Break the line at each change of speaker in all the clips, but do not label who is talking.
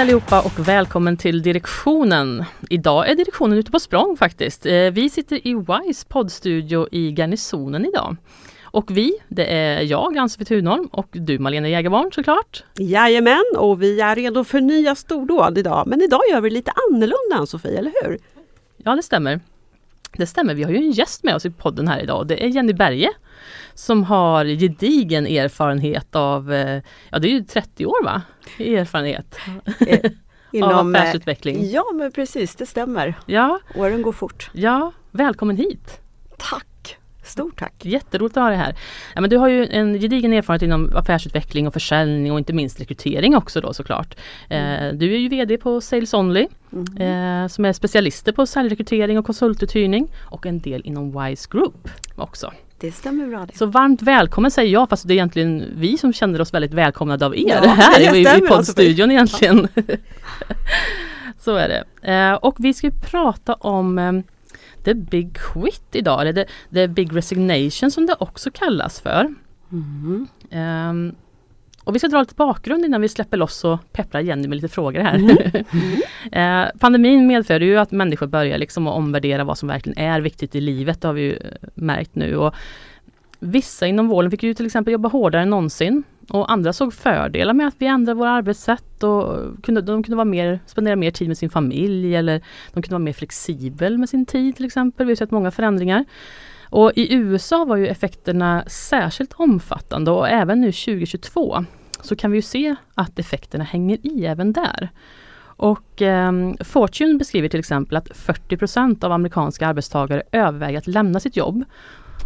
Hej allihopa och välkommen till direktionen. Idag är direktionen ute på språng faktiskt. Eh, vi sitter i WISE poddstudio i Garnisonen idag. Och vi, det är jag, Ann-Sofie Thunholm och du Malena Jägarbarn såklart.
Jajamän, och vi är redo för nya stordåd idag. Men idag gör vi lite annorlunda Ann-Sofie, eller hur?
Ja, det stämmer. Det stämmer, vi har ju en gäst med oss i podden här idag. Det är Jenny Berge som har gedigen erfarenhet av, eh, ja det är ju 30 år va? Erfarenhet
eh, Inom,
av affärsutveckling.
Ja men precis, det stämmer.
Ja.
Åren går fort.
Ja, välkommen hit!
Tack! Stort tack!
Jätteroligt att ha dig här. Ja, men du har ju en gedigen erfarenhet inom affärsutveckling och försäljning och inte minst rekrytering också då såklart. Mm. Eh, du är ju VD på Sales Only mm. eh, som är specialister på säljrekrytering och konsultuthyrning och en del inom Wise Group också.
Det stämmer bra. Det.
Så varmt välkommen säger jag fast det är egentligen vi som känner oss väldigt välkomnade av er ja, här i, i poddstudion alltså. egentligen. Så är det. Eh, och vi ska prata om eh, The Big Quit idag, eller the, the Big Resignation som det också kallas för. Mm. Um, och vi ska dra lite bakgrund innan vi släpper loss och pepprar Jenny med lite frågor här. Mm. Mm. eh, pandemin medför ju att människor börjar liksom att omvärdera vad som verkligen är viktigt i livet, det har vi ju märkt nu. Och vissa inom vården fick ju till exempel jobba hårdare än någonsin. Och andra såg fördelar med att vi ändrade våra arbetssätt och kunde, de kunde vara mer, spendera mer tid med sin familj eller de kunde vara mer flexibel med sin tid till exempel. Vi har sett många förändringar. Och i USA var ju effekterna särskilt omfattande och även nu 2022 så kan vi se att effekterna hänger i även där. Och eh, Fortune beskriver till exempel att 40% av amerikanska arbetstagare överväger att lämna sitt jobb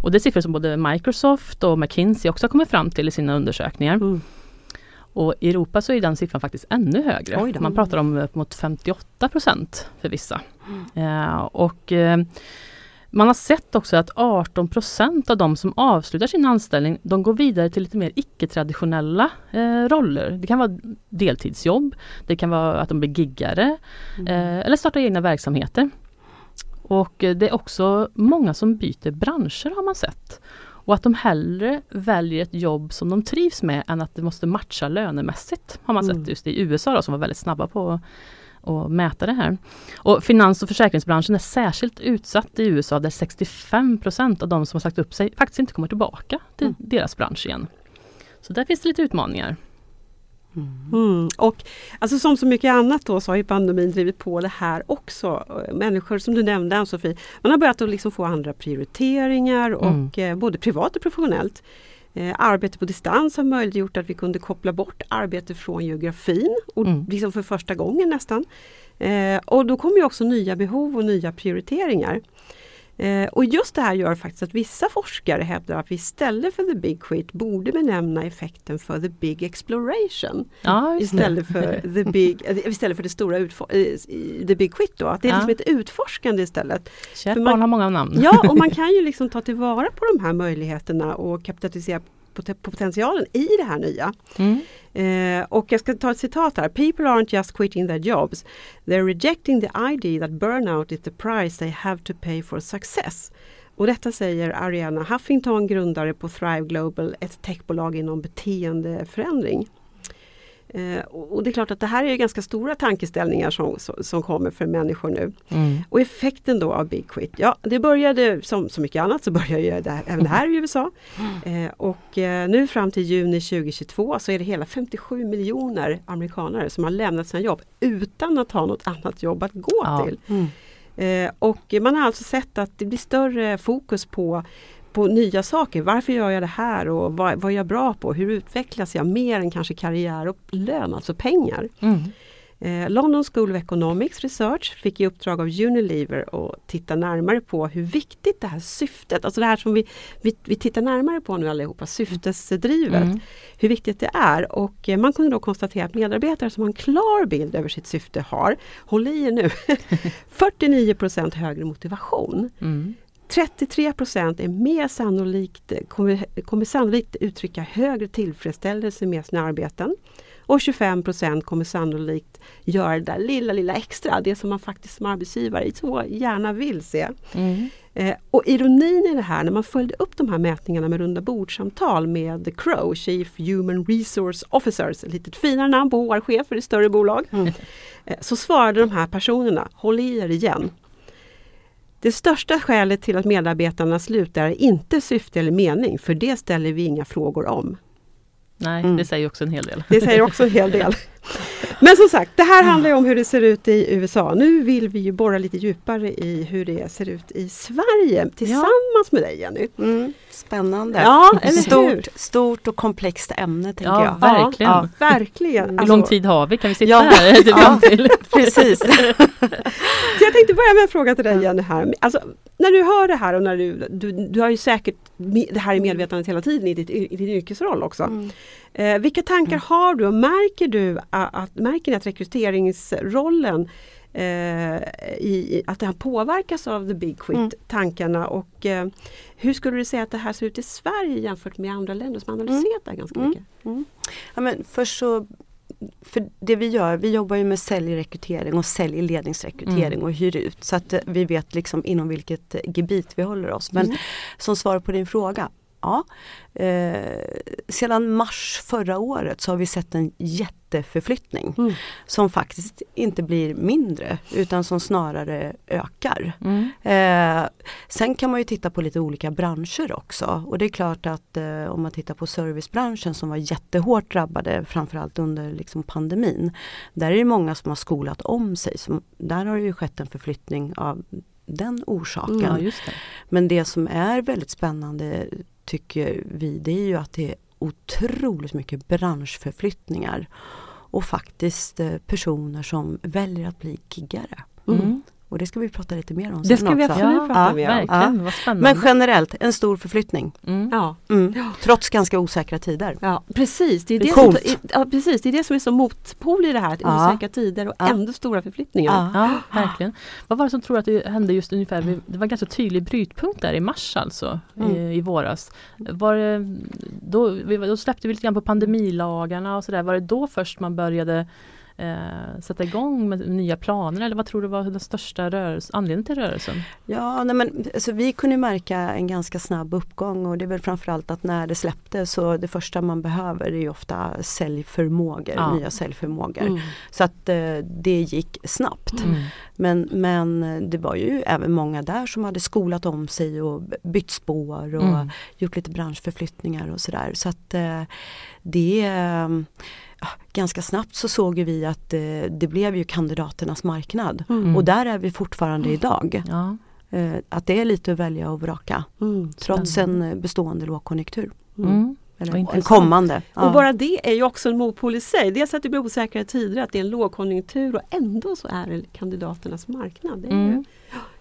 och det är siffror som både Microsoft och McKinsey också har kommit fram till i sina undersökningar. Mm. Och i Europa så är den siffran faktiskt ännu högre. Man pratar om upp mot 58 procent för vissa. Mm. Uh, och uh, man har sett också att 18 procent av de som avslutar sin anställning, de går vidare till lite mer icke-traditionella eh, roller. Det kan vara deltidsjobb, det kan vara att de blir giggare mm. eh, eller startar egna verksamheter. Och eh, det är också många som byter branscher har man sett. Och att de hellre väljer ett jobb som de trivs med än att det måste matcha lönemässigt. Har man mm. sett just i USA då, som var väldigt snabba på att mäta det här. Och finans och försäkringsbranschen är särskilt utsatt i USA där 65% av de som har sagt upp sig faktiskt inte kommer tillbaka till mm. deras bransch igen. Så där finns det lite utmaningar.
Mm. Och alltså som så mycket annat då så har ju pandemin drivit på det här också. Människor som du nämnde Ann-Sofie, man har börjat att liksom få andra prioriteringar och mm. eh, både privat och professionellt. Eh, arbete på distans har möjliggjort att vi kunde koppla bort arbete från geografin, och mm. liksom för första gången nästan. Eh, och då kommer också nya behov och nya prioriteringar. Eh, och just det här gör faktiskt att vissa forskare hävdar att vi istället för the big quit borde benämna effekten för the big exploration. Ja, istället, för the big, eh, istället för det stora eh, the big quit då. Att det är ja. liksom ett utforskande istället.
Kärt barn har många namn.
Ja, och man kan ju liksom ta tillvara på de här möjligheterna och kapitalisera potentialen i det här nya. Mm. Eh, och jag ska ta ett citat här. People aren't just quitting their jobs. They're rejecting the idea that burnout is the price they have to pay for success. Och detta säger Ariana Huffington, grundare på Thrive Global, ett techbolag inom beteendeförändring. Eh, och det är klart att det här är ganska stora tankeställningar som, som kommer för människor nu. Mm. Och effekten då av Big Quit, ja det började som så mycket annat så började det här, även här i USA. Eh, och eh, nu fram till juni 2022 så är det hela 57 miljoner amerikanare som har lämnat sina jobb utan att ha något annat jobb att gå ja. till. Mm. Eh, och man har alltså sett att det blir större fokus på på nya saker. Varför gör jag det här och vad, vad är jag bra på? Hur utvecklas jag mer än kanske karriär och lön, alltså pengar? Mm. Eh, London School of Economics Research fick i uppdrag av Unilever att titta närmare på hur viktigt det här syftet, alltså det här som vi, vi, vi tittar närmare på nu allihopa, syftesdrivet, mm. hur viktigt det är. Och eh, man kunde då konstatera att medarbetare som har en klar bild över sitt syfte har, håll i er nu, 49% högre motivation. Mm. 33 procent är mer sannolikt, kommer, kommer sannolikt uttrycka högre tillfredsställelse med sina arbeten. Och 25 procent kommer sannolikt göra det där lilla, lilla extra, det som man faktiskt som arbetsgivare så gärna vill se. Mm. Eh, och ironin i det här, när man följde upp de här mätningarna med runda bordsamtal med The Crow, Chief Human Resource Officers, ett lite finare namn på HR-chefer i större bolag. Mm. Eh, så svarade de här personerna, håll i er igen. Det största skälet till att medarbetarna slutar är inte syfte eller mening, för det ställer vi inga frågor om.
Nej, mm. det säger också en hel del.
Det säger också en hel del. Men som sagt, det här handlar om hur det ser ut i USA. Nu vill vi ju borra lite djupare i hur det ser ut i Sverige tillsammans ja. med dig Jenny. Mm.
Spännande!
Ja, eller
stort, hur? stort och komplext ämne tänker
ja,
jag.
Verkligen.
Ja, verkligen.
Hur lång alltså- tid har vi? Kan vi sitta ja, här?
ja, till? Precis.
Så jag tänkte börja med en fråga till dig Jenny här. Alltså, när du hör det här och när du, du, du har ju säkert det här i medvetandet hela tiden i, ditt, i din yrkesroll också. Mm. Eh, vilka tankar mm. har du och märker du att, märker ni att rekryteringsrollen eh, i, att det här påverkas av the big quit, mm. tankarna och eh, hur skulle du säga att det här ser ut i Sverige jämfört med andra länder som analyserat mm. det här ganska mycket? Mm.
mm. Ja, men först så för det vi gör, vi jobbar ju med säljrekrytering och säljledningsrekrytering mm. och hyr ut så att vi vet liksom inom vilket gebit vi håller oss. Men mm. som svar på din fråga, Ja. Eh, sedan mars förra året så har vi sett en jätteförflyttning mm. som faktiskt inte blir mindre utan som snarare ökar. Mm. Eh, sen kan man ju titta på lite olika branscher också och det är klart att eh, om man tittar på servicebranschen som var jättehårt drabbade framförallt under liksom pandemin. Där är det många som har skolat om sig. Som, där har det ju skett en förflyttning av den orsaken.
Ja, det.
Men det som är väldigt spännande tycker vi, det är ju att det är otroligt mycket branschförflyttningar. Och faktiskt eh, personer som väljer att bli giggare. Mm. Och det ska vi prata lite mer om
Det ska vi absolut
ja, prata mer om. Ja. Vad spännande.
Men generellt en stor förflyttning. Mm. Ja. Mm. Trots ganska osäkra tider.
Ja, precis, det är det, som, ja, precis, det är det som är så motpol i det här. Ja. Osäkra tider och ändå stora förflyttningar.
Ja. verkligen. Vad var det som tror att det hände just ungefär, det var en ganska tydlig brytpunkt där i mars alltså, mm. i, i våras. Var det, då, då släppte vi lite grann på pandemilagarna och sådär. Var det då först man började eh, sätta igång med nya planer eller vad tror du var den största rörelse, anledningen till rörelsen?
Ja, nej men, alltså, vi kunde märka en ganska snabb uppgång och det är väl framförallt att när det släppte så det första man behöver är ofta säljförmågor, ja. nya säljförmågor. Mm. Så att eh, det gick snabbt. Mm. Men, men det var ju även många där som hade skolat om sig och bytt spår och mm. gjort lite branschförflyttningar och sådär. Så att eh, det ganska snabbt så såg vi att eh, det blev ju kandidaternas marknad mm. och där är vi fortfarande mm. idag. Ja. Eh, att det är lite att välja och vraka mm. trots en eh, bestående lågkonjunktur. Mm. mm. Eller en kommande.
Ja. Och bara det är ju också en motpol i sig. Dels att det blir osäkra tider, att det är en lågkonjunktur och ändå så är det kandidaternas marknad. Det
mm.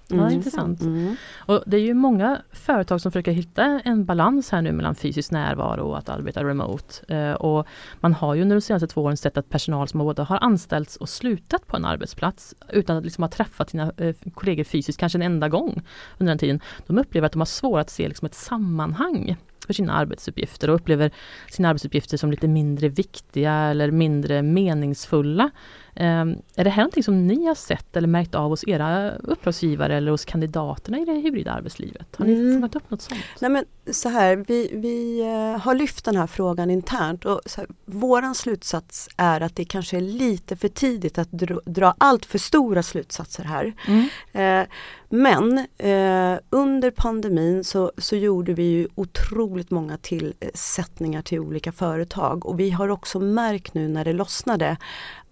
Ja, mm. intressant. Mm. Och det är ju många företag som försöker hitta en balans här nu mellan fysisk närvaro och att arbeta remote. Eh, och man har ju under de senaste två åren sett att personal som både har anställts och slutat på en arbetsplats utan att liksom ha träffat sina eh, kollegor fysiskt, kanske en enda gång under den tiden. De upplever att de har svårt att se liksom ett sammanhang för sina arbetsuppgifter och upplever sina arbetsuppgifter som lite mindre viktiga eller mindre meningsfulla. Um, är det här någonting som ni har sett eller märkt av hos era uppdragsgivare eller hos kandidaterna i det hybrida arbetslivet? Har ni mm. fångat upp något sånt?
Nej men så här, vi, vi uh, har lyft den här frågan internt och här, våran slutsats är att det kanske är lite för tidigt att dra, dra allt för stora slutsatser här. Mm. Uh, men uh, under pandemin så, så gjorde vi ju otroligt många tillsättningar till olika företag och vi har också märkt nu när det lossnade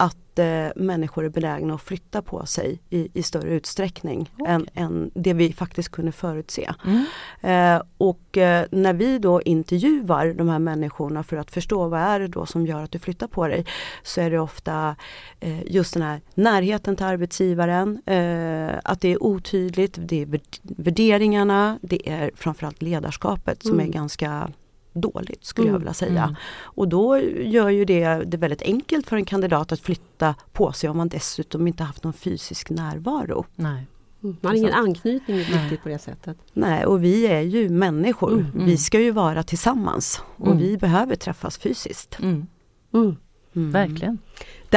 att eh, människor är benägna att flytta på sig i, i större utsträckning okay. än, än det vi faktiskt kunde förutse. Mm. Eh, och eh, när vi då intervjuar de här människorna för att förstå vad är det då som gör att du flyttar på dig så är det ofta eh, just den här närheten till arbetsgivaren, eh, att det är otydligt, det är värderingarna, det är framförallt ledarskapet som mm. är ganska dåligt skulle mm. jag vilja säga. Mm. Och då gör ju det det väldigt enkelt för en kandidat att flytta på sig om man dessutom inte haft någon fysisk närvaro.
Nej. Mm. Man har ingen anknytning riktigt på det sättet.
Nej och vi är ju människor. Mm, mm. Vi ska ju vara tillsammans och mm. vi behöver träffas fysiskt.
Mm. Verkligen.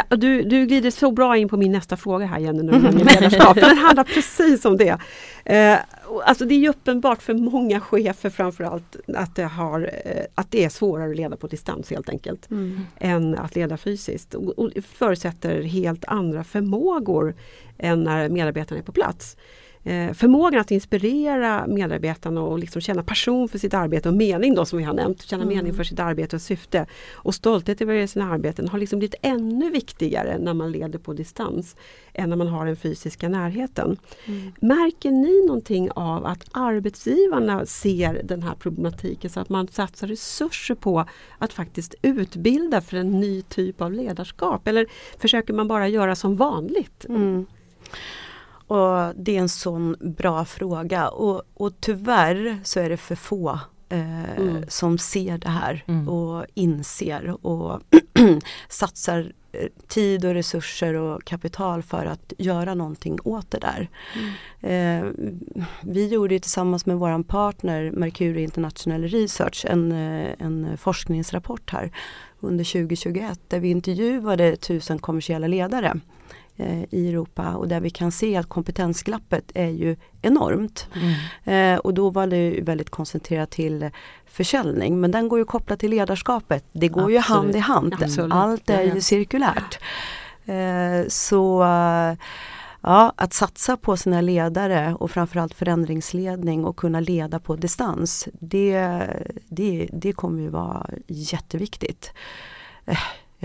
Du, du glider så bra in på min nästa fråga här Jenny, när ledarskap. den handlar precis om det. Eh, alltså det är uppenbart för många chefer framförallt att det, har, eh, att det är svårare att leda på distans helt enkelt. Mm. Än att leda fysiskt. Och, och förutsätter helt andra förmågor än när medarbetarna är på plats. Eh, förmågan att inspirera medarbetarna och liksom känna passion för sitt arbete och mening då som vi har nämnt. Känna mm. mening för sitt arbete och syfte. Och stolthet över sina arbeten har liksom blivit ännu viktigare när man leder på distans än när man har den fysiska närheten. Mm. Märker ni någonting av att arbetsgivarna ser den här problematiken så att man satsar resurser på att faktiskt utbilda för en ny typ av ledarskap? Eller försöker man bara göra som vanligt? Mm.
Och Det är en sån bra fråga och, och tyvärr så är det för få eh, mm. som ser det här mm. och inser och satsar eh, tid och resurser och kapital för att göra någonting åt det där. Mm. Eh, vi gjorde tillsammans med våran partner Mercury International Research en, eh, en forskningsrapport här under 2021 där vi intervjuade tusen kommersiella ledare i Europa och där vi kan se att kompetensglappet är ju enormt. Mm. Eh, och då var det väldigt koncentrerat till försäljning men den går ju kopplat till ledarskapet. Det går Absolut. ju hand i hand. Absolut. Allt är ju cirkulärt. Eh, så ja, att satsa på sina ledare och framförallt förändringsledning och kunna leda på distans. Det, det, det kommer ju vara jätteviktigt.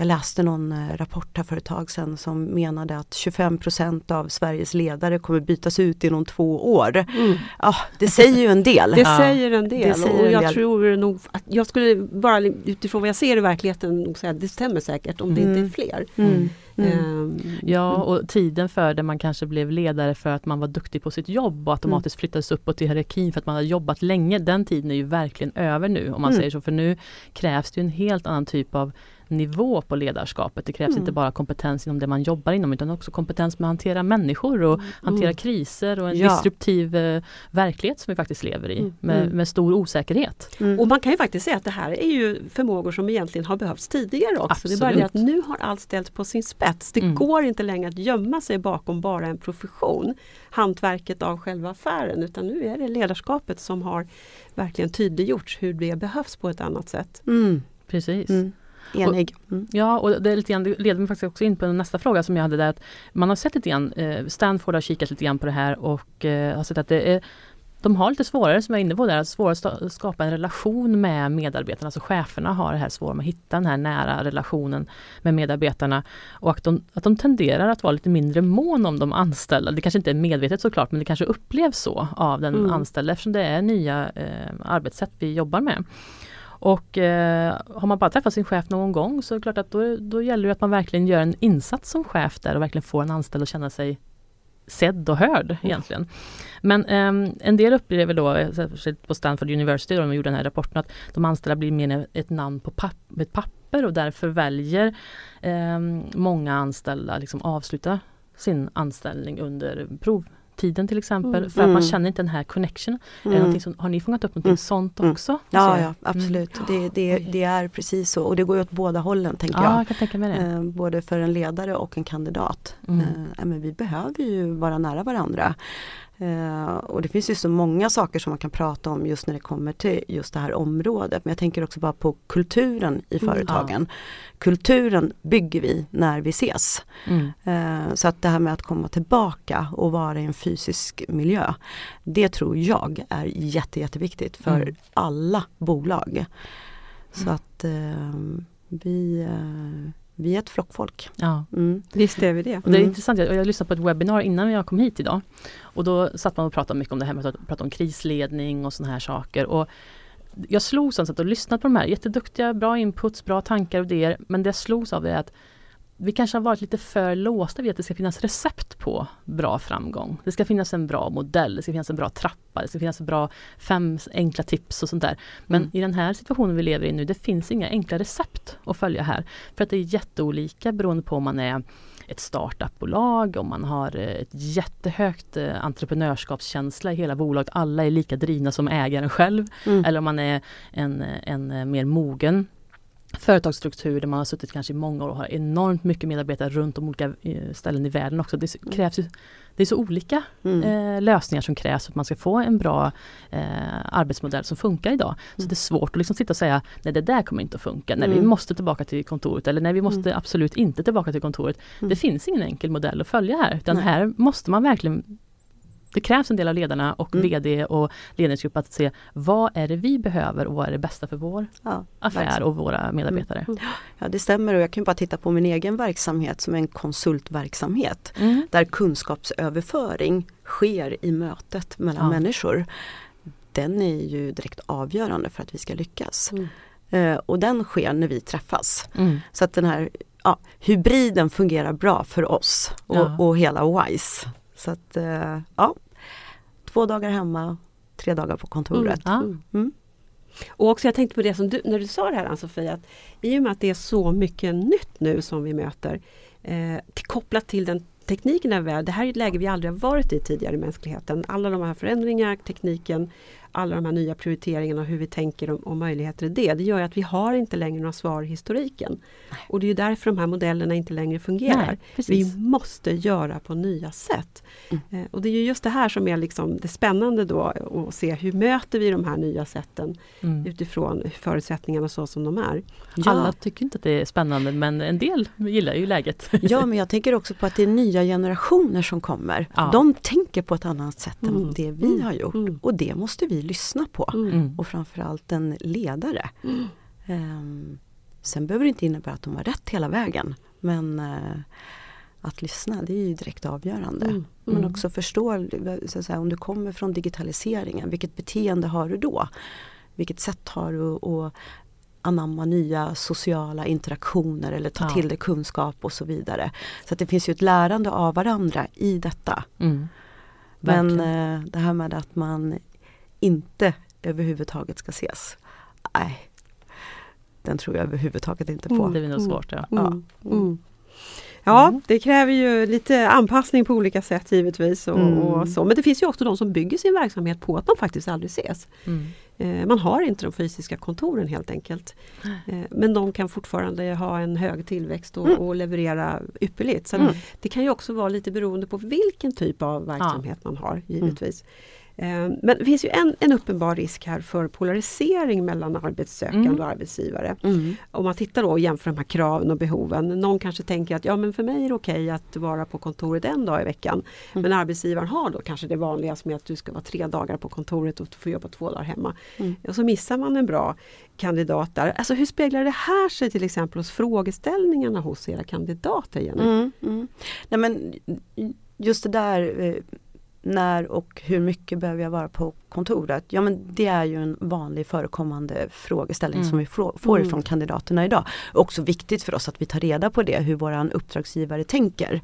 Jag läste någon eh, rapport här för ett tag sedan som menade att 25% av Sveriges ledare kommer bytas ut inom två år. Mm. Ja, det säger ju en del.
Det säger en del säger och jag del. tror nog att jag skulle bara utifrån vad jag ser i verkligheten nog säga att det stämmer säkert om mm. det inte är mm. fler. Mm.
Mm. Ja och tiden för det man kanske blev ledare för att man var duktig på sitt jobb och automatiskt mm. flyttades uppåt i hierarkin för att man hade jobbat länge. Den tiden är ju verkligen över nu om man mm. säger så. För nu krävs det en helt annan typ av nivå på ledarskapet. Det krävs mm. inte bara kompetens inom det man jobbar inom utan också kompetens med att hantera människor och mm. hantera kriser och en ja. disruptiv eh, verklighet som vi faktiskt lever i mm. med, mm. med, stor osäkerhet.
Mm. Och man kan ju faktiskt säga att det här är ju förmågor som egentligen har behövts tidigare också. Absolut. Det är bara det att nu har allt ställts på sin spets. Det mm. går inte längre att gömma sig bakom bara en profession, hantverket av själva affären, utan nu är det ledarskapet som har verkligen tydliggjorts hur det behövs på ett annat sätt.
Precis.
Enig.
Mm. Ja, och det, är lite grann, det leder mig faktiskt också in på nästa fråga som jag hade där. Att man har sett lite grann, eh, Stanford har kikat lite grann på det här och eh, har sett att det är de har lite svårare, som jag är inne på där, svårare att skapa en relation med medarbetarna. Alltså cheferna har det här svårt att hitta den här nära relationen med medarbetarna. Och att de, att de tenderar att vara lite mindre mån om de anställda. Det kanske inte är medvetet såklart, men det kanske upplevs så av den mm. anställda eftersom det är nya eh, arbetssätt vi jobbar med. Och eh, har man bara träffat sin chef någon gång så är det klart att då, då gäller det att man verkligen gör en insats som chef där och verkligen får en anställd att känna sig sedd och hörd mm. egentligen. Men eh, en del upplever då, särskilt på Stanford University, då de gjorde den här rapporten, att de anställda blir mer ett namn på papp, ett papper och därför väljer eh, många anställda liksom avsluta sin anställning under prov tiden till exempel. Mm. För att man mm. känner inte den här connection. Mm. Som, har ni fångat upp någonting mm. sånt mm. också?
Ja, ja absolut. Det, det, det, är precis så och det går ju åt båda hållen tänker
ja,
jag.
jag tänka mig det.
Eh, både för en ledare och en kandidat. Eh, men vi behöver ju vara nära varandra. Uh, och det finns ju så många saker som man kan prata om just när det kommer till just det här området. Men jag tänker också bara på kulturen i företagen. Mm, ja. Kulturen bygger vi när vi ses. Mm. Uh, så att det här med att komma tillbaka och vara i en fysisk miljö. Det tror jag är jätte, jätteviktigt för mm. alla bolag. Så mm. att uh, vi vi är ett flockfolk.
Ja.
Mm. Visst är vi det.
Och det är mm. intressant, jag, jag lyssnade på ett webbinar innan jag kom hit idag. Och då satt man och pratade mycket om det här med att prata om krisledning och sådana här saker. Och jag slogs av att lyssnat på de här jätteduktiga, bra inputs, bra tankar och idéer. Men det jag slogs av är att vi kanske har varit lite för låsta vid att det ska finnas recept på bra framgång. Det ska finnas en bra modell, det ska finnas en bra trappa, det ska finnas en bra fem enkla tips och sånt där. Men mm. i den här situationen vi lever i nu, det finns inga enkla recept att följa här. För att det är jätteolika beroende på om man är ett startupbolag, om man har ett jättehögt eh, entreprenörskapskänsla i hela bolaget. Alla är lika drivna som ägaren själv. Mm. Eller om man är en, en mer mogen företagsstruktur där man har suttit kanske i många år och har enormt mycket medarbetare runt om olika eh, ställen i världen också. Det mm. krävs ju, det är så olika mm. eh, lösningar som krävs för att man ska få en bra eh, arbetsmodell som funkar idag. Så mm. det är svårt att liksom sitta och säga nej det där kommer inte att funka, nej mm. vi måste tillbaka till kontoret eller nej vi måste mm. absolut inte tillbaka till kontoret. Det mm. finns ingen enkel modell att följa här utan här måste man verkligen det krävs en del av ledarna och mm. VD och ledningsgrupp att se vad är det vi behöver och vad är det bästa för vår ja, affär verkligen. och våra medarbetare. Mm.
Ja det stämmer och jag kan bara titta på min egen verksamhet som en konsultverksamhet mm. där kunskapsöverföring sker i mötet mellan ja. människor. Den är ju direkt avgörande för att vi ska lyckas. Eh, och den sker när vi träffas. Mm. Så att den här ja, hybriden fungerar bra för oss och, ja. och hela WISE. Så att eh, ja, två dagar hemma, tre dagar på kontoret. Mm. Mm.
Och också jag tänkte på det som du, när du sa det här Ann-Sofie, att i och med att det är så mycket nytt nu som vi möter, eh, till, kopplat till den tekniken är väl, det här är ett läge vi aldrig har varit i tidigare i mänskligheten. Alla de här förändringarna, tekniken, alla de här nya prioriteringarna och hur vi tänker och, och möjligheter i det. Det gör att vi har inte längre några svar i historiken. Nej. Och det är därför de här modellerna inte längre fungerar. Nej, vi måste göra på nya sätt. Mm. Eh, och det är just det här som är liksom det spännande då att se hur möter vi de här nya sätten mm. utifrån förutsättningarna så som de är.
Ja. Alla tycker inte att det är spännande men en del gillar ju läget.
Ja men jag tänker också på att det är nya generationer som kommer. Ja. De tänker på ett annat sätt mm. än det vi mm. har gjort mm. och det måste vi lyssna på. Mm. Och framförallt en ledare. Um, sen behöver det inte innebära att de har rätt hela vägen. Men uh, att lyssna det är ju direkt avgörande. Mm. Men mm. också förstå, så säga, om du kommer från digitaliseringen, vilket beteende har du då? Vilket sätt har du att anamma nya sociala interaktioner eller ta ja. till dig kunskap och så vidare. Så att det finns ju ett lärande av varandra i detta. Mm. Men eh, det här med att man inte överhuvudtaget ska ses. Nej, den tror jag överhuvudtaget inte på.
Mm, det blir nog svårt. Ja. Mm.
Mm. mm. Ja, mm. det kräver ju lite anpassning på olika sätt givetvis. Och, mm. och, så. Men det finns ju också de som bygger sin verksamhet på att de faktiskt aldrig ses. Mm. Eh, man har inte de fysiska kontoren helt enkelt. Eh, men de kan fortfarande ha en hög tillväxt och, mm. och leverera ypperligt. Så Det kan ju också vara lite beroende på vilken typ av verksamhet ja. man har givetvis. Eh, men det finns ju en, en uppenbar risk här för polarisering mellan arbetssökande mm. och arbetsgivare. Mm. Om man tittar då och jämför de här kraven och behoven. Någon kanske tänker att ja men för mig är det okej okay att vara på kontoret en dag i veckan. Mm. Men arbetsgivaren har då kanske det vanligaste med att du ska vara tre dagar på kontoret och få jobba två dagar hemma. Mm. Och så missar man en bra kandidat där. Alltså hur speglar det här sig till exempel hos frågeställningarna hos era kandidater? Jenny?
Mm, mm. Nej, men just det där eh, när och hur mycket behöver jag vara på kontoret? Ja men det är ju en vanlig förekommande frågeställning mm. som vi får mm. ifrån kandidaterna idag. Också viktigt för oss att vi tar reda på det, hur våran uppdragsgivare tänker.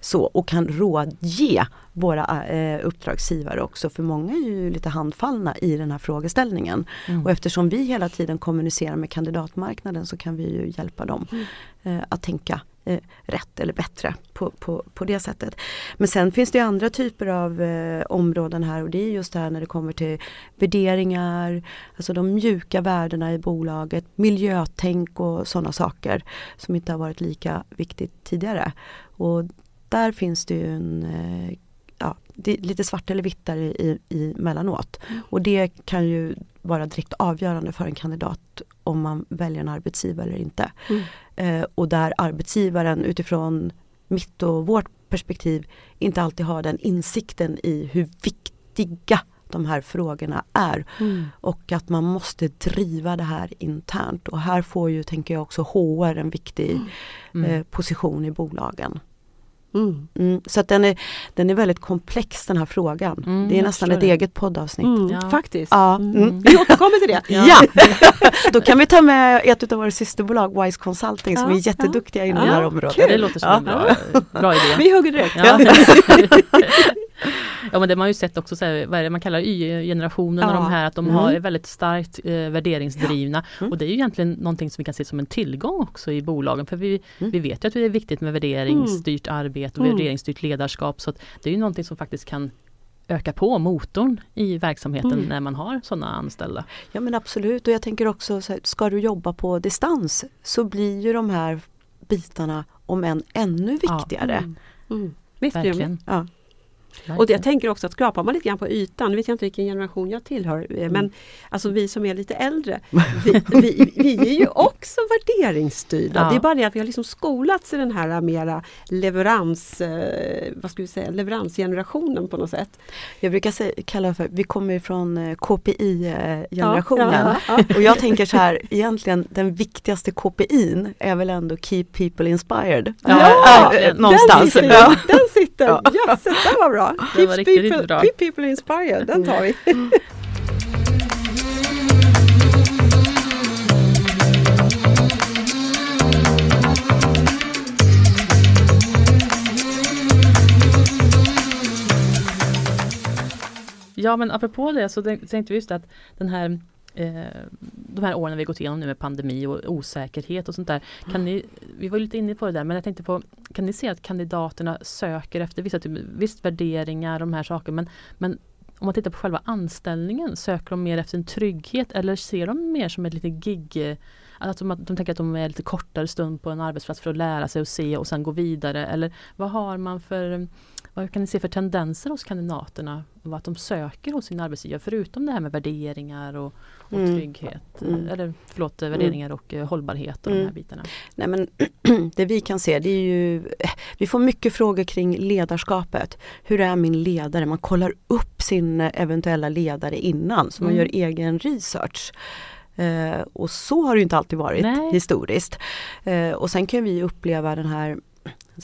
Så, och kan rådge våra eh, uppdragsgivare också, för många är ju lite handfallna i den här frågeställningen. Mm. Och eftersom vi hela tiden kommunicerar med kandidatmarknaden så kan vi ju hjälpa dem mm. eh, att tänka eh, rätt eller bättre på, på, på det sättet. Men sen finns det andra typer av eh, områden här och det är just det här när det kommer till värderingar, alltså de mjuka värdena i bolaget, miljötänk och sådana saker som inte har varit lika viktigt tidigare. Och där finns det ju en eh, ja, lite svart eller vitt där i, i, mellanåt. Mm. Och det kan ju vara direkt avgörande för en kandidat om man väljer en arbetsgivare eller inte. Mm. Eh, och där arbetsgivaren utifrån mitt och vårt perspektiv inte alltid har den insikten i hur viktiga de här frågorna är. Mm. Och att man måste driva det här internt. Och här får ju, tänker jag också, HR en viktig mm. eh, position i bolagen. Mm. Mm, så att den är, den är väldigt komplex den här frågan. Mm, det är nästan ett det. eget poddavsnitt.
Mm, ja. Faktiskt.
Ja. Mm.
Mm. Vi återkommer till det.
ja! Då kan vi ta med ett av våra systerbolag, Wise Consulting, som är jätteduktiga inom det här området.
Det låter som en bra, bra idé.
Vi hugger direkt.
Ja men det man ju sett också, så här, vad är det man kallar Y-generationen ja. och de här att de mm. har, är väldigt starkt eh, värderingsdrivna. Ja. Mm. Och det är ju egentligen någonting som vi kan se som en tillgång också i bolagen. För vi, mm. vi vet ju att det är viktigt med värderingsstyrt mm. arbete och mm. värderingsstyrt ledarskap. Så det är ju någonting som faktiskt kan öka på motorn i verksamheten mm. när man har sådana anställda.
Ja men absolut och jag tänker också, så här, ska du jobba på distans så blir ju de här bitarna om än ännu viktigare. Ja. Mm.
Mm. Visst, Verkligen. Ja. Och jag tänker också att skrapar man lite grann på ytan, nu vet jag inte vilken generation jag tillhör, eh, mm. men alltså vi som är lite äldre, vi, vi, vi är ju också värderingsstyrda. Ja. Det är bara det att vi har liksom skolats i den här mera leverans, eh, vad ska vi säga, leveransgenerationen på något sätt.
Jag brukar säga, kalla för, vi kommer ifrån eh, KPI-generationen. Ja, ja, och jag tänker så här, egentligen den viktigaste KPIn är väl ändå Keep People Inspired.
Ja, äh, någonstans. Den sitter, den sitter. Ja. Yes, det var bra. Det var riktigt, people, bra. Keep people inspired, den tar vi.
Ja men apropå det så tänkte vi just att den här Eh, de här åren vi gått igenom nu med pandemi och osäkerhet och sånt där. Kan ni, vi var lite inne på det där men jag tänkte på, kan ni se att kandidaterna söker efter vissa typ, visst värderingar, och de här sakerna men, men om man tittar på själva anställningen, söker de mer efter en trygghet eller ser de mer som ett litet gig alltså att de, de tänker att de är lite kortare stund på en arbetsplats för att lära sig och se och sen gå vidare. Eller vad har man för vad kan ni se för tendenser hos kandidaterna? Vad de söker hos sin arbetsgivare förutom det här med värderingar och, och mm. trygghet. Mm. Eller förlåt, mm. värderingar och uh, hållbarhet och mm. de här bitarna.
Nej, men det vi kan se det är ju Vi får mycket frågor kring ledarskapet. Hur är min ledare? Man kollar upp sin eventuella ledare innan så man mm. gör egen research. Och så har det inte alltid varit Nej. historiskt. Och sen kan vi uppleva den här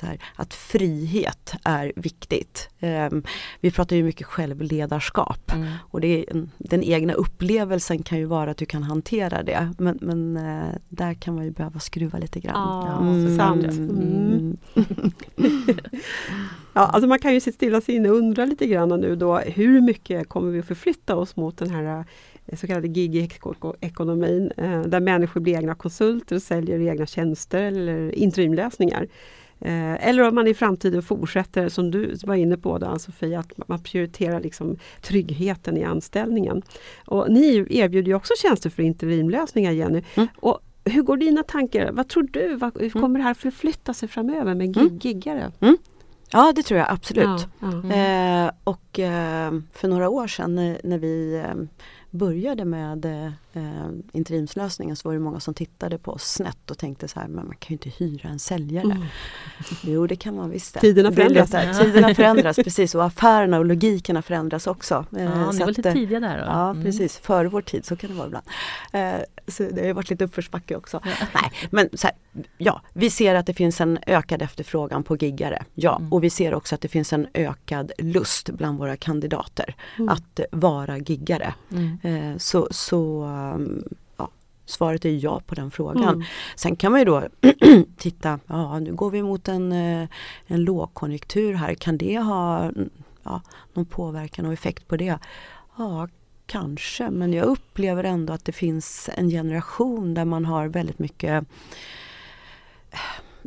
här, att frihet är viktigt. Um, vi pratar ju mycket självledarskap mm. och det är, den egna upplevelsen kan ju vara att du kan hantera det men, men uh, där kan man ju behöva skruva lite grann.
Ah, mm. sant. Mm. ja, alltså man kan ju sitta stilla sig inne och undra lite grann nu då hur mycket kommer vi att förflytta oss mot den här eh, så kallade gig-ekonomin eh, där människor blir egna konsulter och säljer egna tjänster eller interimlösningar. Eh, eller om man i framtiden fortsätter, som du var inne på Ann-Sofie, att man prioriterar liksom tryggheten i anställningen. Och ni erbjuder också tjänster för interimlösningar Jenny. Mm. Och hur går dina tankar? Vad tror du? Vad, hur mm. kommer det här förflytta sig framöver med gig mm. giggare? Mm.
Ja det tror jag absolut. Ja, ja. Eh, och eh, för några år sedan när, när vi eh, började med eh, interimslösningen så var det många som tittade på oss snett och tänkte så här, men man kan ju inte hyra en säljare. Mm. Jo det kan man visst.
Tiderna förändras.
Det, tiderna förändras precis och affärerna och logikerna förändras också.
Ja, eh, ni var lite tidiga där. Då.
Ja mm. precis, före vår tid så kan det vara ibland. Eh, så det har varit lite uppförsbacke också. Ja. Nej, men här, ja, vi ser att det finns en ökad efterfrågan på giggare. Ja, mm. och vi ser också att det finns en ökad lust bland våra kandidater mm. att vara giggare. Mm. Eh, så, så ja, svaret är ja på den frågan. Mm. Sen kan man ju då titta, ja nu går vi mot en, eh, en lågkonjunktur här, kan det ha ja, någon påverkan och effekt på det? Ja, kanske, men jag upplever ändå att det finns en generation där man har väldigt mycket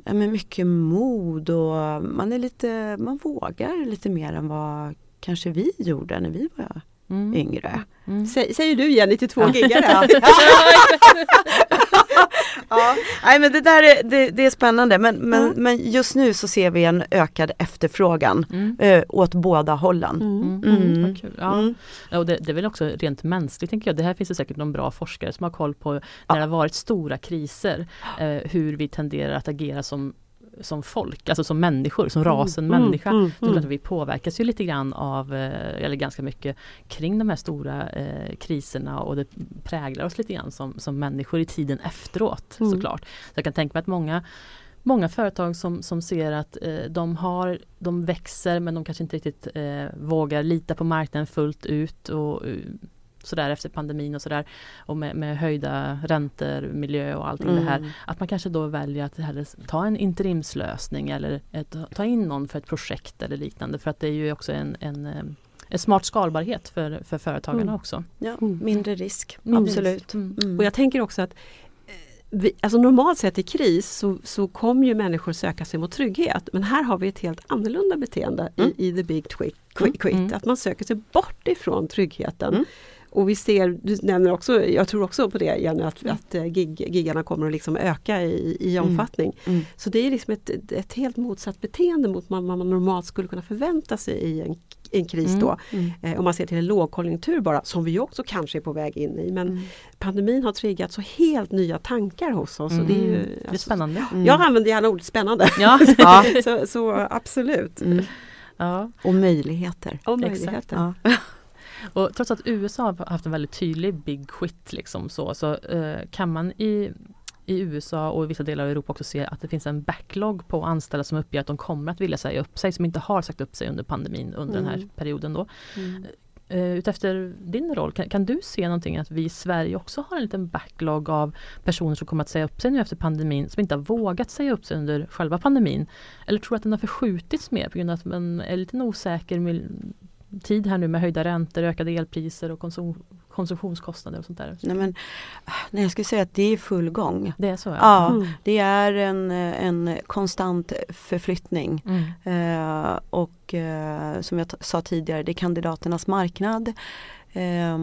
ja, men mycket mod och man är lite, man vågar lite mer än vad kanske vi gjorde när vi var mm. yngre.
Mm. Säger du Jenny till två giggare?
ja, nej men det där är, det, det är spännande men, men, mm. men just nu så ser vi en ökad efterfrågan mm. eh, åt båda hållen. Mm.
Mm. mm. Ja. ja. och det, det är väl också rent mänskligt tänker jag. Det här finns det säkert någon bra forskare som har koll på när ja. det har varit stora kriser eh, hur vi tenderar att agera som som folk, alltså som människor, som mm, rasen mm, människa. Mm, mm, mm. vi påverkas ju lite grann av, eh, eller ganska mycket, kring de här stora eh, kriserna och det präglar oss lite grann som, som människor i tiden efteråt mm. såklart. Så jag kan tänka mig att många Många företag som, som ser att eh, de har, de växer men de kanske inte riktigt eh, vågar lita på marknaden fullt ut och uh, sådär efter pandemin och sådär och med, med, höjda räntor, miljö och allting mm. det här. Mm. Att man kanske då väljer att hellre ta en interimslösning eller ett, ta in någon för ett projekt eller liknande för att det är ju också en, en eh, en smart skalbarhet för, för företagarna mm. också.
Ja, mindre risk, mindre absolut. Risk.
Mm. Och jag tänker också att vi, alltså normalt sett i kris så, så kommer ju människor söka sig mot trygghet men här har vi ett helt annorlunda beteende mm. i, i the big quit, quit mm. att man söker sig bort ifrån tryggheten. Och vi ser, du nämner också, jag tror också på det Jenny, att, mm. att eh, gig, giggarna kommer att liksom öka i, i mm. omfattning. Mm. Så det är liksom ett, ett helt motsatt beteende mot vad man normalt skulle kunna förvänta sig i en, en kris mm. då. Mm. Eh, om man ser till en lågkonjunktur bara, som vi också kanske är på väg in i. Men mm. pandemin har triggat så helt nya tankar hos oss. Och det, är ju, alltså,
det är spännande.
Jag använder gärna ordet spännande. Ja. ja. så, så, absolut.
Ja. Och möjligheter.
Och möjligheter. Ja.
Och trots att USA har haft en väldigt tydlig big quit liksom så, så eh, kan man i, i USA och i vissa delar av Europa också se att det finns en backlog på anställda som uppger att de kommer att vilja säga upp sig, som inte har sagt upp sig under pandemin under mm. den här mm. perioden. Då. Mm. Uh, utefter din roll, kan, kan, du se någonting att vi i Sverige också har en liten backlog av personer som kommer att säga upp sig nu efter pandemin, som inte har vågat säga upp sig under själva pandemin? Eller tror du att den har förskjutits mer på grund av att man är lite osäker tid här nu med höjda räntor, ökade elpriser och konsum konsumtionskostnader och sånt där?
Nej, men, nej, jag skulle säga att det är full gång.
Det är så? Ja,
ja mm. det är en, en konstant förflyttning. Mm. Eh, och eh, som jag sa tidigare, det är kandidaternas marknad. Eh,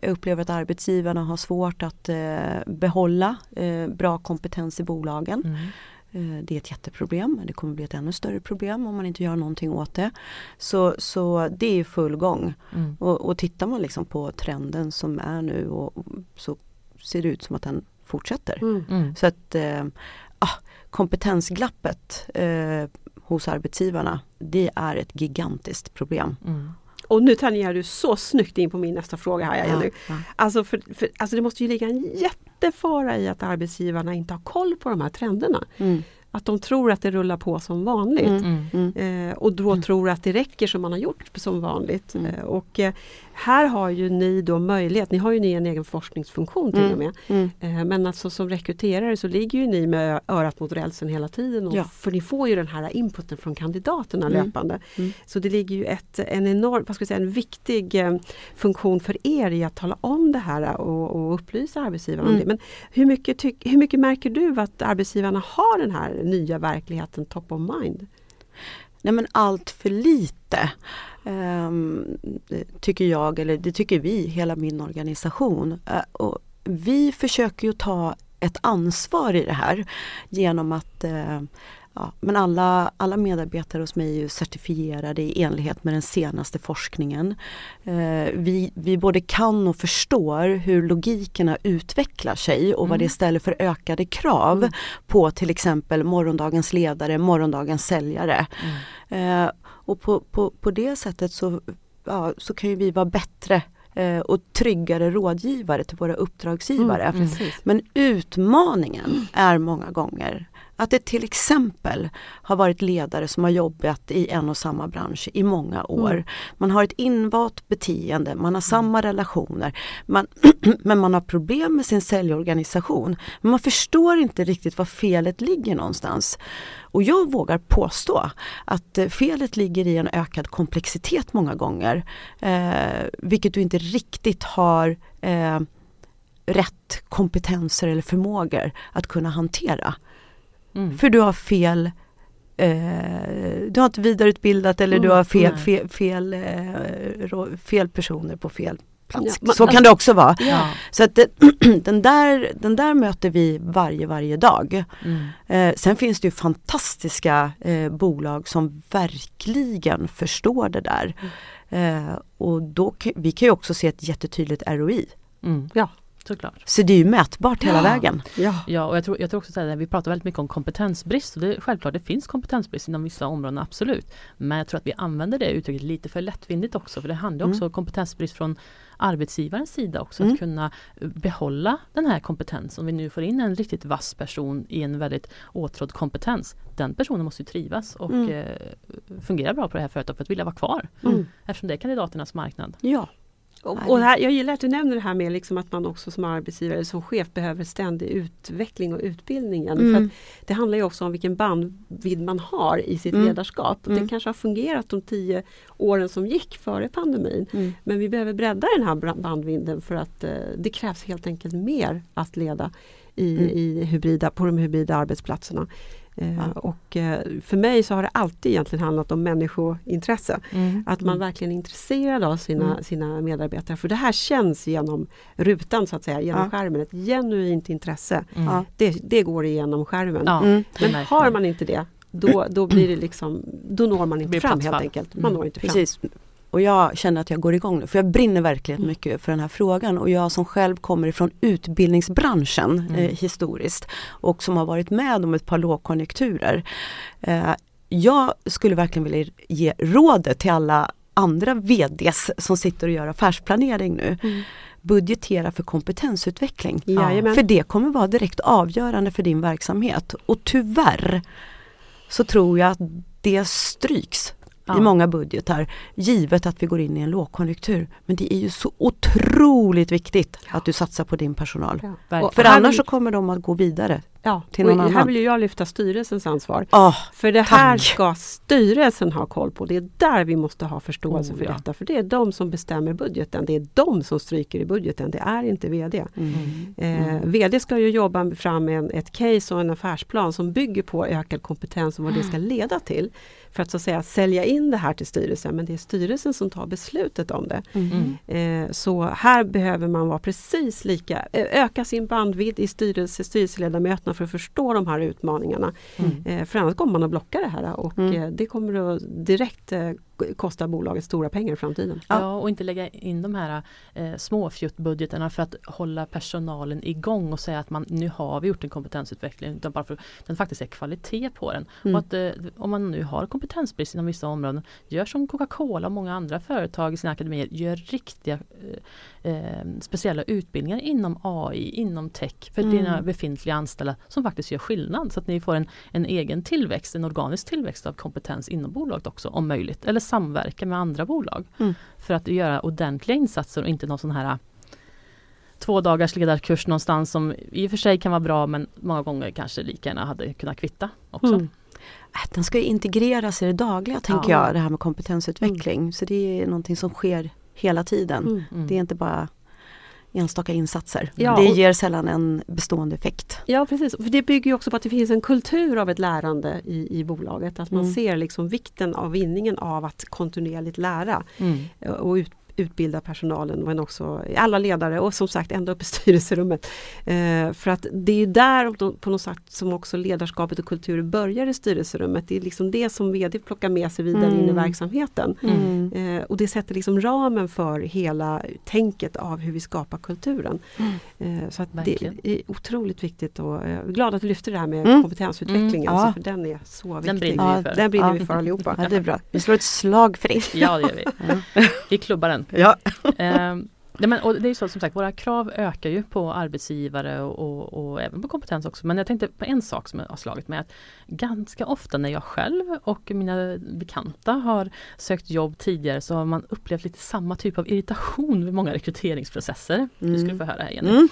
jag upplever att arbetsgivarna har svårt att eh, behålla eh, bra kompetens i bolagen. Mm. Eh, det är ett jätteproblem. Det kommer bli ett ännu större problem om man inte gör någonting åt det. Så, så det är full gång. Mm. Och, och tittar man liksom på trenden som är nu och, så ser det ut som att den fortsätter. Mm. mm. Så att eh, ah, kompetensglappet eh, hos arbetsgivarna det är ett gigantiskt problem. Mm.
Och nu tangerar du så snyggt in på min nästa fråga här Jenny. Ja, ja. Alltså, för, för, alltså det måste ju ligga en jättefara i att arbetsgivarna inte har koll på de här trenderna. Mm att de tror att det rullar på som vanligt. Mm, mm, eh, och då mm. tror att det räcker som man har gjort som vanligt. Mm. Eh, och eh, här har ju ni då möjlighet, ni har ju ni en egen forskningsfunktion till mm. och med. Eh, men alltså som rekryterare så ligger ju ni med örat mot rälsen hela tiden. Och, ja. För ni får ju den här inputen från kandidaterna löpande. Så det ligger ju ett, en enorm, vad ska jag säga, en viktig eh, funktion för er i att tala om det här och, och upplysa arbetsgivarna om det. Men hur mycket, hur mycket märker du att arbetsgivarna har den här nya verkligheten top of mind?
Nej men allt för lite. Um, tycker jag, eller det tycker vi, hela min organisation. Uh, och vi försöker ju ta ett ansvar i det här genom att uh, Ja, men alla, alla medarbetare hos mig är certifierade i enlighet med den senaste forskningen. Eh, vi, vi både kan och förstår hur logikerna utvecklar sig och mm. vad det ställer för ökade krav mm. på till exempel morgondagens ledare, morgondagens säljare. Mm. Eh, och på, på, på det sättet så, ja, så kan vi vara bättre eh, och tryggare rådgivare till våra uppdragsgivare. Mm, Men utmaningen är många gånger att det till exempel har varit ledare som har jobbat i en och samma bransch i många år. Mm. Man har ett invant beteende, man har samma mm. relationer. Man, men man har problem med sin säljorganisation. Men man förstår inte riktigt var felet ligger någonstans. Och jag vågar påstå att eh, felet ligger i en ökad komplexitet många gånger. Eh, vilket du inte riktigt har eh, rätt kompetenser eller förmågor att kunna hantera. Mm. För du har fel eh, du har inte vidareutbildat eller mm. du har fel, fel, fel, eh, fel personer på fel plats. Ja, så kan det också vara. Ja. Så att det, den, där, den där möter vi varje, varje dag. Mm. Eh, sen finns det ju fantastiska eh, bolag som verkligen förstår det där. Mm. Eh, och då, vi kan ju också se ett jättetydligt ROI.
Mm. Ja. Såklart.
Så det är ju mätbart hela
ja.
vägen.
Ja, ja och jag tror, jag tror också att vi pratar väldigt mycket om kompetensbrist. Och det är självklart, det finns kompetensbrist inom vissa områden, absolut. Men jag tror att vi använder det uttrycket lite för lättvindigt också. För det handlar också mm. om kompetensbrist från arbetsgivarens sida också. Mm. Att kunna behålla den här kompetensen. Om vi nu får in en riktigt vass person i en väldigt åtrådd kompetens. Den personen måste ju trivas och mm. eh, fungera bra på det här företaget för att vilja vara kvar. Mm. Eftersom det är kandidaternas marknad.
Ja.
Och, och här, jag gillar att du nämner det här med liksom att man också som arbetsgivare, som chef behöver ständig utveckling och utbildningen. Mm. För det handlar ju också om vilken bandvidd man har i sitt mm. ledarskap. Mm. Det kanske har fungerat de tio åren som gick före pandemin. Mm. Men vi behöver bredda den här bandvidden för att eh, det krävs helt enkelt mer att leda i, mm. i hybrida, på de hybrida arbetsplatserna. Eh, ja. Och eh, för mig så har det alltid egentligen handlat om människointresse. Mm. Att man mm. verkligen är intresserad av sina, mm. sina medarbetare. För det här känns genom rutan så att säga, genom ja. skärmen. Ett genuint intresse. Mm. Det, det går igenom skärmen. Ja, mm. Men har man inte det då, då blir det liksom, då når man inte fram helt enkelt. Man når inte fram. Precis.
Och jag känner att jag går igång nu för jag brinner verkligen mycket för den här frågan och jag som själv kommer ifrån utbildningsbranschen mm. eh, historiskt och som har varit med om ett par lågkonjunkturer. Eh, jag skulle verkligen vilja ge rådet till alla andra VDs som sitter och gör affärsplanering nu. Mm. Budgetera för kompetensutveckling. Ja. För det kommer vara direkt avgörande för din verksamhet och tyvärr så tror jag att det stryks ja. i många budgetar givet att vi går in i en lågkonjunktur. Men det är ju så otroligt viktigt att du satsar på din personal. Ja. För annars så kommer de att gå vidare
Ja, till någon annan. här vill jag lyfta styrelsens ansvar. Oh, för det här tack. ska styrelsen ha koll på. Det är där vi måste ha förståelse oh, för ja. detta. För det är de som bestämmer budgeten. Det är de som stryker i budgeten. Det är inte VD. Mm. Eh, mm. VD ska ju jobba fram en, ett case och en affärsplan som bygger på ökad kompetens och vad det ska leda till. För att så att säga sälja in det här till styrelsen. Men det är styrelsen som tar beslutet om det. Mm. Eh, så här behöver man vara precis lika, eh, öka sin bandvidd i styrelse, styrelseledamöterna för att förstå de här utmaningarna. Mm. Eh, för annars kommer man att blocka det här och mm. Eh, det kommer att direkt kosta bolaget stora pengar i framtiden.
Ja, och inte lägga in de här eh, småfjuttbudgeterna för att hålla personalen igång och säga att man nu har vi gjort en kompetensutveckling. Utan bara för att den faktiskt är kvalitet på den. Mm. Och att eh, om man nu har kompetensbrist inom vissa områden, gör som Coca-Cola och många andra företag i sina akademier, gör riktiga eh, eh speciella utbildningar inom AI, inom tech för mm. dina befintliga anställda som faktiskt gör skillnad. Så att ni får en, en egen tillväxt, en organisk tillväxt av kompetens inom bolaget också om möjligt. Eller samverka med andra bolag. Mm. För att göra ordentliga insatser och inte någon sån här två dagars ledarkurs någonstans som i och för sig kan vara bra men många gånger kanske lika gärna hade kunnat kvitta också. Mm.
Äh, den ska integreras i det dagliga tänker ja. jag, det här med kompetensutveckling. Mm. Så det är någonting som sker hela tiden. Mm. Det är inte bara enstaka insatser. Ja, det ger sällan en bestående effekt.
Ja precis, för det bygger också på att det finns en kultur av ett lärande i, i bolaget. Att man mm. ser liksom vikten av vinningen av att kontinuerligt lära mm. och ut, utbilda personalen men också alla ledare och som sagt ända upp i styrelserummet. Eh, för att det är där på något sätt som också ledarskapet och kulturen börjar i styrelserummet. Det är liksom det som VD plockar med sig vidare mm. in i mm. verksamheten. Mm. Eh, och det sätter liksom ramen för hela tänket av hur vi skapar kulturen. Mm. Eh, så att det är otroligt viktigt och jag är glad att du lyfter det här med mm. kompetensutveckling. Mm. Alltså, ja. för den är så viktig. Den
brinner vi för.
Den brinner ja. vi för allihopa.
Ja, det är bra. Vi slår ett slag för det.
Ja det gör vi. Vi klubbar den.
Ja.
eh, men, och det är så som sagt, våra krav ökar ju på arbetsgivare och, och, och, även på kompetens också. Men jag tänkte på en sak som har slagit mig. Att ganska ofta när jag själv och mina bekanta har sökt jobb tidigare så har man upplevt lite samma typ av irritation vid många rekryteringsprocesser. Mm. Du skulle få höra här Jenny. Mm.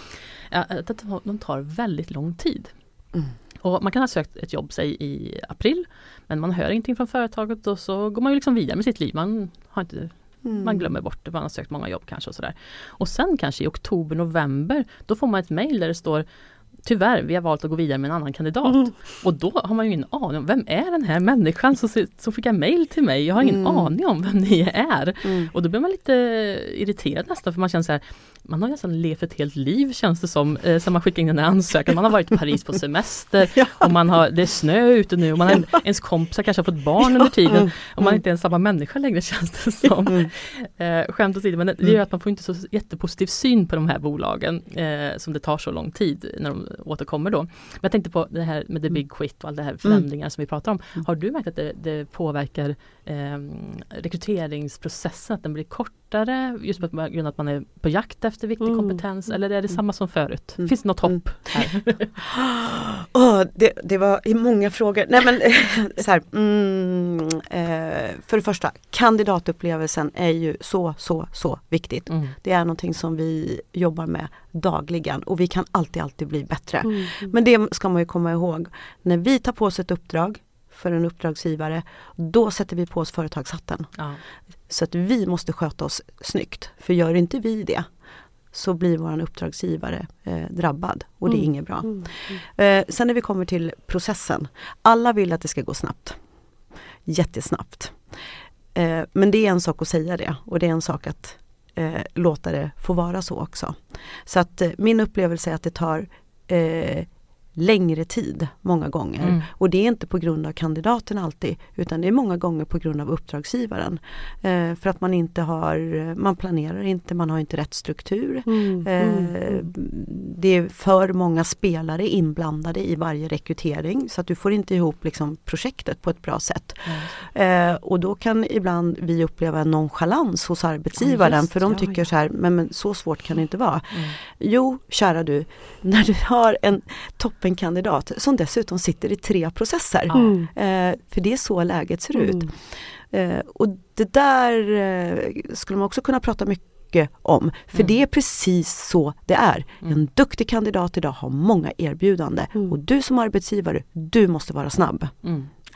Att de tar väldigt lång tid. Mm. Och man kan ha sökt ett jobb, säg i april, men man hör ingenting från företaget och så går man ju liksom vidare med sitt liv. Man har inte Mm. Man glömmer bort det, man har sökt många jobb kanske och sådär. Och sen kanske i oktober, november, då får man ett mail där det står Tyvärr, vi har valt att gå vidare med en annan kandidat. Mm. Och då har man ju ingen aning om vem är den här människan som, som skickar mail till mig? Jag har ingen mm. aning om vem ni är. Mm. Och då blir man lite irriterad nästan för man känner så här man har nästan levt ett helt liv känns det som, eh, sen man skickade in den här ansökan. Man har varit i Paris på semester ja. och man har, det är snö ute nu och man har, ja. ens kompisar kanske har fått barn under tiden mm. och man är inte ens samma människa längre känns det som. Mm. Eh, skämt åsido, men det gör mm. att man får inte så jättepositiv syn på de här bolagen eh, som det tar så lång tid när de återkommer då. Men jag tänkte på det här med the big quit och alla de här mm. förändringarna mm. som vi pratar om. Har du märkt att det, det påverkar eh, rekryteringsprocessen, att den blir kortare just på grund av att man är på jakt efter viktig mm. kompetens eller är det samma som förut? Mm. Finns det något hopp? Här?
oh, det, det, var många frågor. Nej, men, så här, mm, eh, för det första, kandidatupplevelsen är ju så, så, så viktigt. Mm. Det är någonting som vi jobbar med dagligen och vi kan alltid, alltid bli bättre. Mm. Men det ska man ju komma ihåg. När vi tar på oss ett uppdrag för en uppdragsgivare, då sätter vi på oss företagshatten. Ja. Så att vi måste sköta oss snyggt. För gör inte vi det så blir vår uppdragsgivare eh, drabbad och det är
Mm.
inget bra.
Mm.
Eh, sen när vi kommer till processen. Alla vill att det ska gå snabbt. Jättesnabbt. Eh, men det är en sak att säga det och det är en sak att eh, låta det få vara så också. Så att eh, min upplevelse är att det tar eh, längre tid många gånger.
Mm.
Och det är inte på grund av kandidaten alltid utan det är många gånger på grund av uppdragsgivaren. Eh, för att man inte har, man planerar inte, man har inte rätt struktur.
Mm. Mm.
Eh, det är för många spelare inblandade i varje rekrytering så att du får inte ihop liksom, projektet på ett bra sätt. Eh, och då kan ibland vi uppleva en nonchalans hos arbetsgivaren
Ja, just,
för de
ja,
tycker
ja.
så här, men, men så svårt kan det inte vara.
Mm.
Jo, kära du, när du har en toppenkandidat som dessutom sitter i tre processer.
Mm.
Eh, för det är så läget ser ut.
Mm.
Eh, och det där eh, skulle man också kunna prata mycket om. För
Mm.
det är precis så det är.
Mm.
En duktig kandidat idag har många erbjudande.
Mm.
Och du som arbetsgivare, du måste vara snabb.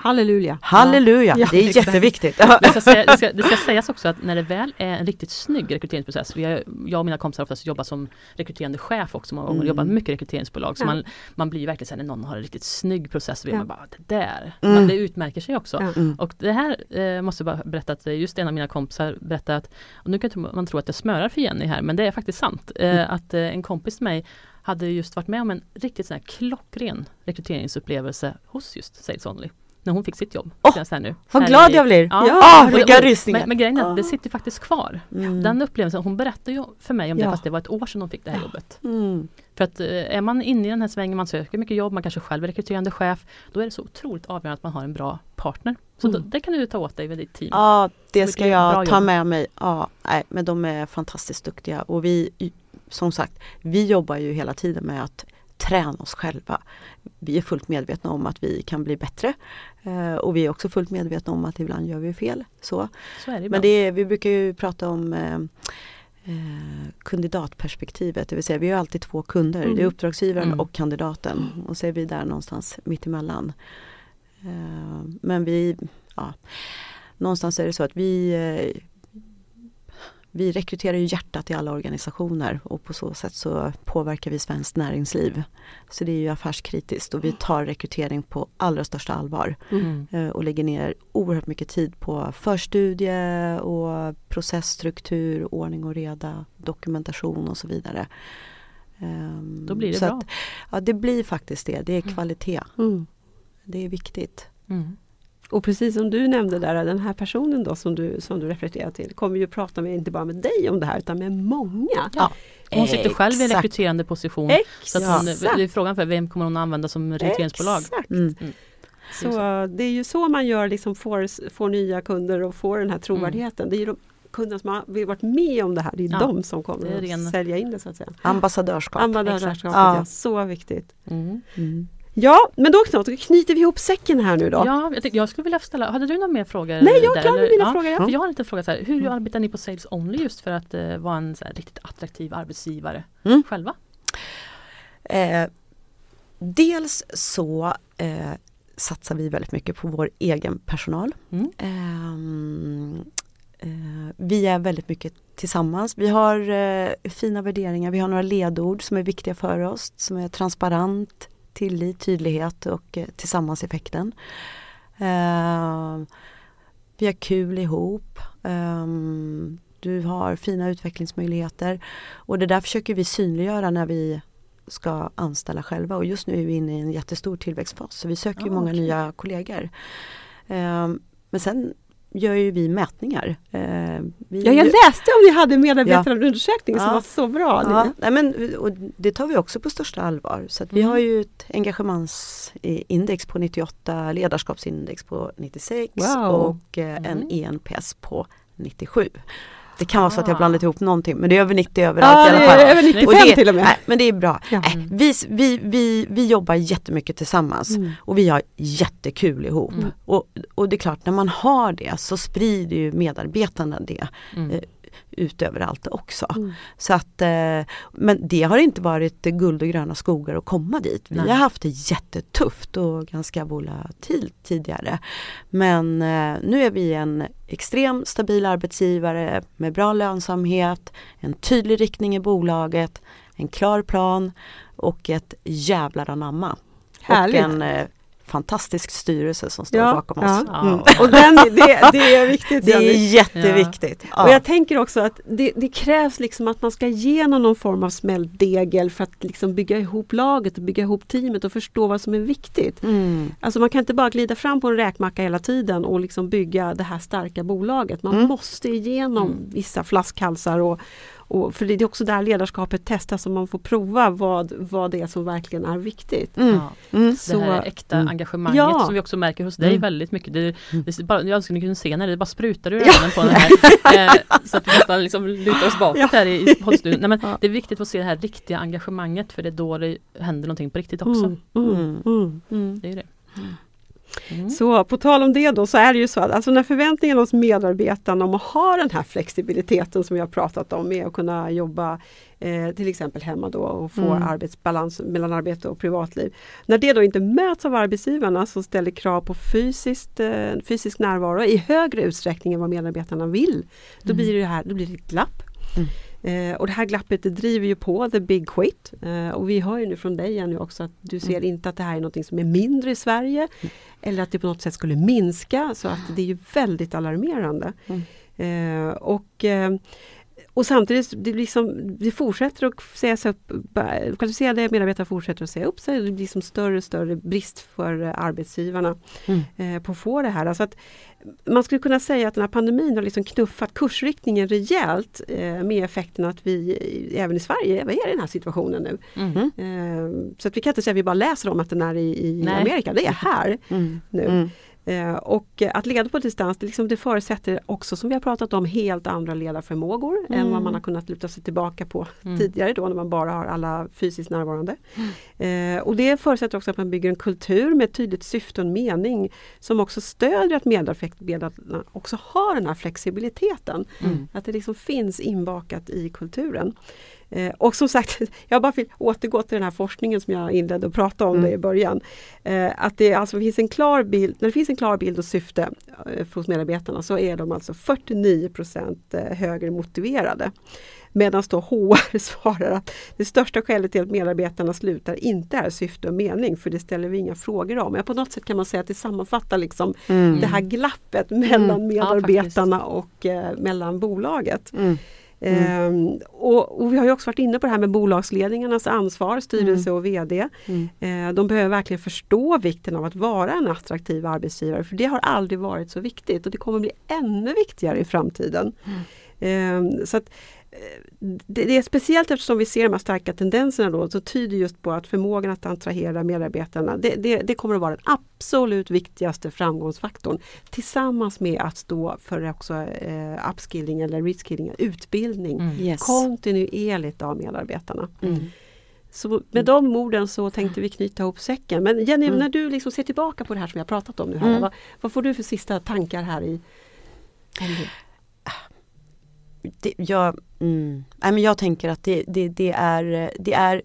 Halleluja!
Halleluja,
Ja,
det är
exakt.
jätteviktigt.
Jag ska säga, det, ska, det ska sägas också att när det väl är en riktigt snygg rekryteringsprocess. Vi har, jag och mina kompisar har oftast jobbat som rekryterande chef också gånger.
Mm.
Jobbat med mycket rekryteringsbolag. Så
Ja.
man, man blir verkligen så här, när någon har en riktigt snygg process. Så vill
Ja.
man bara, det där.
Mm.
Men det utmärker sig också.
Mm.
Och det här eh, måste jag bara berätta att just en av mina kompisar berättade att, och nu kan man tro att jag smörar för Jenny här, men det är faktiskt sant. Eh,
Mm.
Att eh, en kompis till mig hade just varit med om en riktigt sån här klockren rekryteringsupplevelse hos just Sales Only. När hon fick sitt jobb.
Åh,
Så nu,
Vad glad jag blir!
Ja.
Ja,
Och-
vilka rysningar!
Men, men grejen är att det sitter faktiskt kvar.
Mm.
Den upplevelsen, hon berättade ju för mig om det
Ja.
fast det var ett år sedan hon fick det här jobbet.
Mm.
För att eh, är man inne i den här svängen, man söker mycket jobb, man kanske själv är rekryterande chef. Då är det så otroligt avgörande att man har en bra partner. Så
Mm.
då, det kan du ta åt dig med ditt team.
Ja, det ska jag ta med mig. Ja, nej, men de är fantastiskt duktiga och vi, som sagt, vi jobbar ju hela tiden med att träna oss själva. Vi är fullt medvetna om att vi kan bli bättre eh, och vi är också fullt medvetna om att ibland gör vi fel. Så.
Så det
Men det är, vi brukar ju prata om eh, eh, kandidatperspektivet, det vill säga vi har alltid två kunder.
Mm.
Det är uppdragsgivaren
Mm.
och kandidaten och så är vi där någonstans mittemellan. Eh, men vi, ja, någonstans är det så att vi eh, vi rekryterar ju hjärtat i alla organisationer och på så sätt så påverkar vi svenskt näringsliv. Så det är ju affärskritiskt och vi tar rekrytering på allra största allvar
Mm.
eh, och lägger ner oerhört mycket tid på förstudie och processstruktur, ordning och reda, dokumentation och så vidare. Ehm,
Då blir det
så
bra.
Att, ja, det blir faktiskt det. Det är
Mm.
kvalitet.
Mm.
Det är viktigt.
Mm.
Och precis som du nämnde där, den här personen då som du, som du refererar till kommer ju prata med, inte bara med dig om det här utan med många.
Ja. Hon sitter själv i en
Exakt.
rekryterande position. Så att hon,
Exakt.
det är frågan för vem kommer hon använda som rekryteringsbolag?
Exakt.
Mm.
Så det är ju så man gör, liksom får, får nya kunder och får den här trovärdigheten. Det är ju de kunderna som har varit med om det här, det är
Ja,
de som kommer att sälja in det så att säga.
Ambassadörskap.
Ambassadörskapet,
Ja.
ja. Så viktigt.
Mm.
Ja, men då, knyter vi ihop säcken här nu då.
Ja, jag, tänkte, jag skulle vilja ställa, hade du några mer frågor?
Nej, jag
där,
kan
eller?
mina
ja.
frågor. Ja.
För jag har lite fråga så här, hur
Mm.
arbetar ni på Sales Only just för att eh, vara en här, riktigt attraktiv arbetsgivare
Mm.
själva?
Eh, dels så eh, satsar vi väldigt mycket på vår egen personal.
Mm.
Ehm, eh, vi är väldigt mycket tillsammans. Vi har eh, fina värderingar, vi har några ledord som är viktiga för oss, som är transparent, tillit, tydlighet och eh, tillsammanseffekten. Ehm, vi har kul ihop. Ehm, du har fina utvecklingsmöjligheter och det där försöker vi synliggöra när vi ska anställa själva och just nu är vi inne i en jättestor tillväxtfas så vi söker
Ja,
många nya kollegor. Ehm, men sen gör ju vi mätningar. Ehm, vi,
Ja, jag läste om ni hade medarbetarundersökning som
Ja.
var så bra.
Ja, nej men, och det tar vi också på största allvar. Så att vi
Mm.
har ju ett engagemangsindex på 98, ledarskapsindex på 96
Wow.
och eh, en
Mm.
ENPS på 97. Det kan vara så att jag blandat ihop någonting men det är över 90 överallt
Ja,
i alla fall.
över 95
Och det,
till och med.
Nej, men det är bra.
Ja.
Nej, vi, vi, vi, vi jobbar jättemycket tillsammans
Mm.
och vi har jättekul ihop.
Mm.
Och, och det är klart, när man har det så sprider ju medarbetarna det.
Mm.
Eh, utöver allt också. Mm. Så att, eh, men det har inte varit guld och gröna skogar att komma dit. Vi Nej. har haft det jättetufft och ganska volatil tidigare. Men eh, nu är vi en extremt stabil arbetsgivare med bra lönsamhet, en tydlig riktning i bolaget, en klar plan och ett jävlar anamma. Härligt. Och en eh, fantastisk styrelse som står ja, bakom oss. Ja. Mm.
Och den, det, det, är viktigt.
Det är jätteviktigt.
Ja. Och jag tänker också att det, det, krävs liksom att man ska igenom någon form av smältdegel för att liksom bygga ihop laget och bygga ihop teamet och förstå vad som är viktigt. Mm. Alltså man kan inte bara glida fram på en räkmacka hela tiden och liksom bygga det här starka bolaget. Man mm. måste igenom mm. vissa flaskhalsar och, och för det är också där ledarskapet testas och man får prova vad, vad det är som verkligen är viktigt. Mm.
Ja. Mm. Det här äkta mm. engagemanget ja. som vi också märker hos dig mm. väldigt mycket. Det, det bara, jag skulle kunna se när det bara sprutar ur ögonen på den här. eh, så att vi nästan liksom lutar oss bakåt ja. här i, i Nej, men Det är viktigt att se det här riktiga engagemanget för det är då det händer någonting på riktigt också. Mm. Mm. Det är det.
Mm. Så på tal om det då så är det ju så att alltså när förväntningarna hos medarbetarna om att ha den här flexibiliteten som vi har pratat om med att kunna jobba eh, till exempel hemma då och få mm. arbetsbalans mellan arbete och privatliv. När det då inte möts av arbetsgivarna som ställer krav på fysiskt, eh, fysisk närvaro i högre utsträckning än vad medarbetarna vill. Då mm. blir det här då blir det ett glapp. Mm. Eh, och det här glappet det driver ju på the big quit. Eh, och vi hör ju nu från dig Jenny också att du ser mm. inte att det här är något som är mindre i Sverige. Mm. Eller att det på något sätt skulle minska. Så att det är ju väldigt alarmerande. Mm. Eh, och eh, och samtidigt, det, liksom, det fortsätter att sägas upp, kvalificerade medarbetare fortsätter att säga upp sig. Det blir liksom större och större brist för arbetsgivarna mm. eh, på att få det här. Alltså att man skulle kunna säga att den här pandemin har liksom knuffat kursriktningen rejält eh, med effekten att vi även i Sverige är i den här situationen nu. Mm. Eh, så att vi kan inte säga att vi bara läser om att den är i, i Amerika, det är här mm. nu. Eh, och att leda på distans det, liksom, det förutsätter också som vi har pratat om helt andra ledarförmågor mm. än vad man mm. har kunnat luta sig tillbaka på mm. tidigare då när man bara har alla fysiskt närvarande. Mm. Eh, och det förutsätter också att man bygger en kultur med tydligt syfte och mening som också stödjer att medarbetarna också har den här flexibiliteten. Mm. Att det liksom finns inbakat i kulturen. Eh, och som sagt, jag bara vill återgå till den här forskningen som jag inledde att prata om mm. i början. Eh, att det alltså finns en klar bild, när det finns en klar bild och syfte eh, hos medarbetarna så är de alltså 49 eh, högre motiverade. Medan då HR svarar att det största skälet till att medarbetarna slutar inte är syfte och mening för det ställer vi inga frågor om. Men på något sätt kan man säga att det sammanfattar liksom mm. det här glappet mellan mm. medarbetarna ja, och eh, mellan bolaget. Mm. Mm. Eh, och, och, vi har ju också varit inne på det här med bolagsledningarnas ansvar, styrelse mm. och VD. Mm. Eh, de behöver verkligen förstå vikten av att vara en attraktiv arbetsgivare för det har aldrig varit så viktigt och det kommer bli ännu viktigare i framtiden. Eh, så att, det är speciellt eftersom vi ser de här starka tendenserna då, så tyder just på att förmågan att attrahera medarbetarna, det, det, det, kommer att vara den absolut viktigaste framgångsfaktorn. Tillsammans med att stå för också eh, upskilling eller reskilling, utbildning mm. yes. kontinuerligt av medarbetarna. Mm. Så med mm. de orden så tänkte vi knyta ihop säcken. Men Jenny, mm. när du liksom ser tillbaka på det här som vi har pratat om nu, här, mm. vad, vad, får du för sista tankar här i?
det, jag, mm, nej men jag tänker att det, det, det, är, det, är,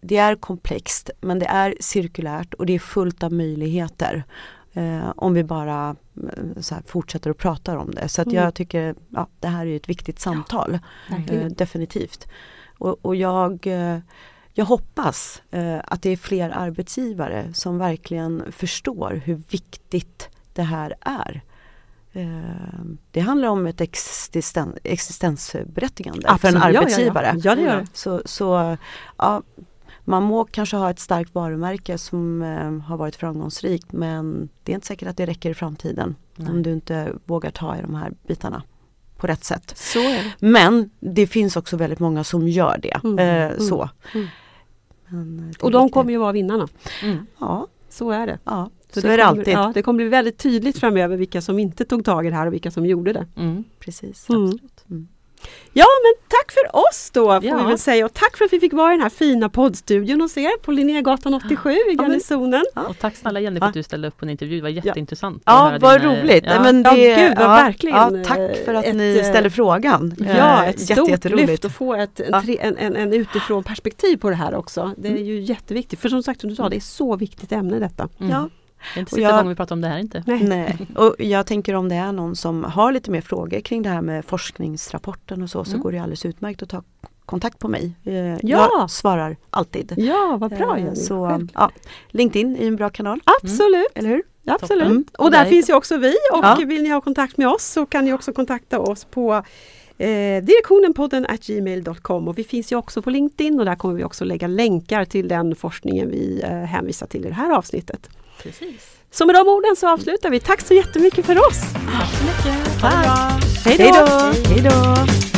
det är komplext men det är cirkulärt och det är fullt av möjligheter. Eh, om vi bara eh, här, fortsätter att prata om det. Så att mm. jag tycker ja, det här är ett viktigt samtal. Ja, eh, definitivt. Och, och jag, eh, jag hoppas eh, att det är fler arbetsgivare som verkligen förstår hur viktigt det här är. Eh, det handlar om ett existen, existensberättigande Absolut. för en arbetsgivare. Ja,
ja, ja. ja det gör det.
Så, så ja, man må kanske ha ett starkt varumärke som eh, har varit framgångsrikt men det är inte säkert att det räcker i framtiden Nej. om du inte vågar ta i de här bitarna på rätt sätt.
Så det.
Men det finns också väldigt många som gör det. Mm, eh, mm, så. Mm.
Men, och de kommer ju vara vinnarna.
Mm. Ja,
så är det.
Ja.
Så, så det, är det kommer, alltid. Ja, det kommer bli väldigt tydligt framöver vilka som inte tog tag i det här och vilka som gjorde det.
Mm, precis. Mm. mm.
Ja men tack för oss då får
Ja.
vi väl säga och tack för att vi fick vara i den här fina poddstudion hos er på Linnégatan 87 i
men-
Garnisonen.
Och tack snälla Jenny för att du ställde upp på en intervju. Det var jätteintressant. att
Ja,
höra
vad
din, eh,
roligt!
Ja.
Men
Ja,
det,
gud, vad verkligen,
ja, tack för att
ett,
ni
eh,
ställer frågan.
Ja,
Eh,
ett stort lyft att få ett, en,
Ja.
en, en, en utifrån perspektiv på det här också. Det är
Mm.
ju jätteviktigt. För som sagt som du sa, det är så viktigt ämne detta.
Mm.
Ja.
Det är inte sista
jag-
gången vi pratar om det här inte.
Nej.
Nej, och jag tänker om det är någon som har lite mer frågor kring det här med forskningsrapporten och så, så
Mm.
går det alldeles utmärkt att ta kontakt på mig. Eh,
Ja.
Jag svarar alltid.
Ja, vad bra
Eh. Så ja, LinkedIn är en bra kanal,
Absolut.
eller hur?
Absolut.
Toppen.
Och där
dig.
finns ju också vi och
Ja.
vill ni ha kontakt med oss så kan ni också kontakta oss på eh, direktionenpodden at gmail.com och vi finns ju också på LinkedIn och där kommer vi också lägga länkar till den forskningen vi eh, hänvisar till i det här avsnittet.
Precis.
Så med de orden så avslutar vi. Tack så jättemycket för oss!
Tack så mycket.
Tack. Hej
då! Hej då!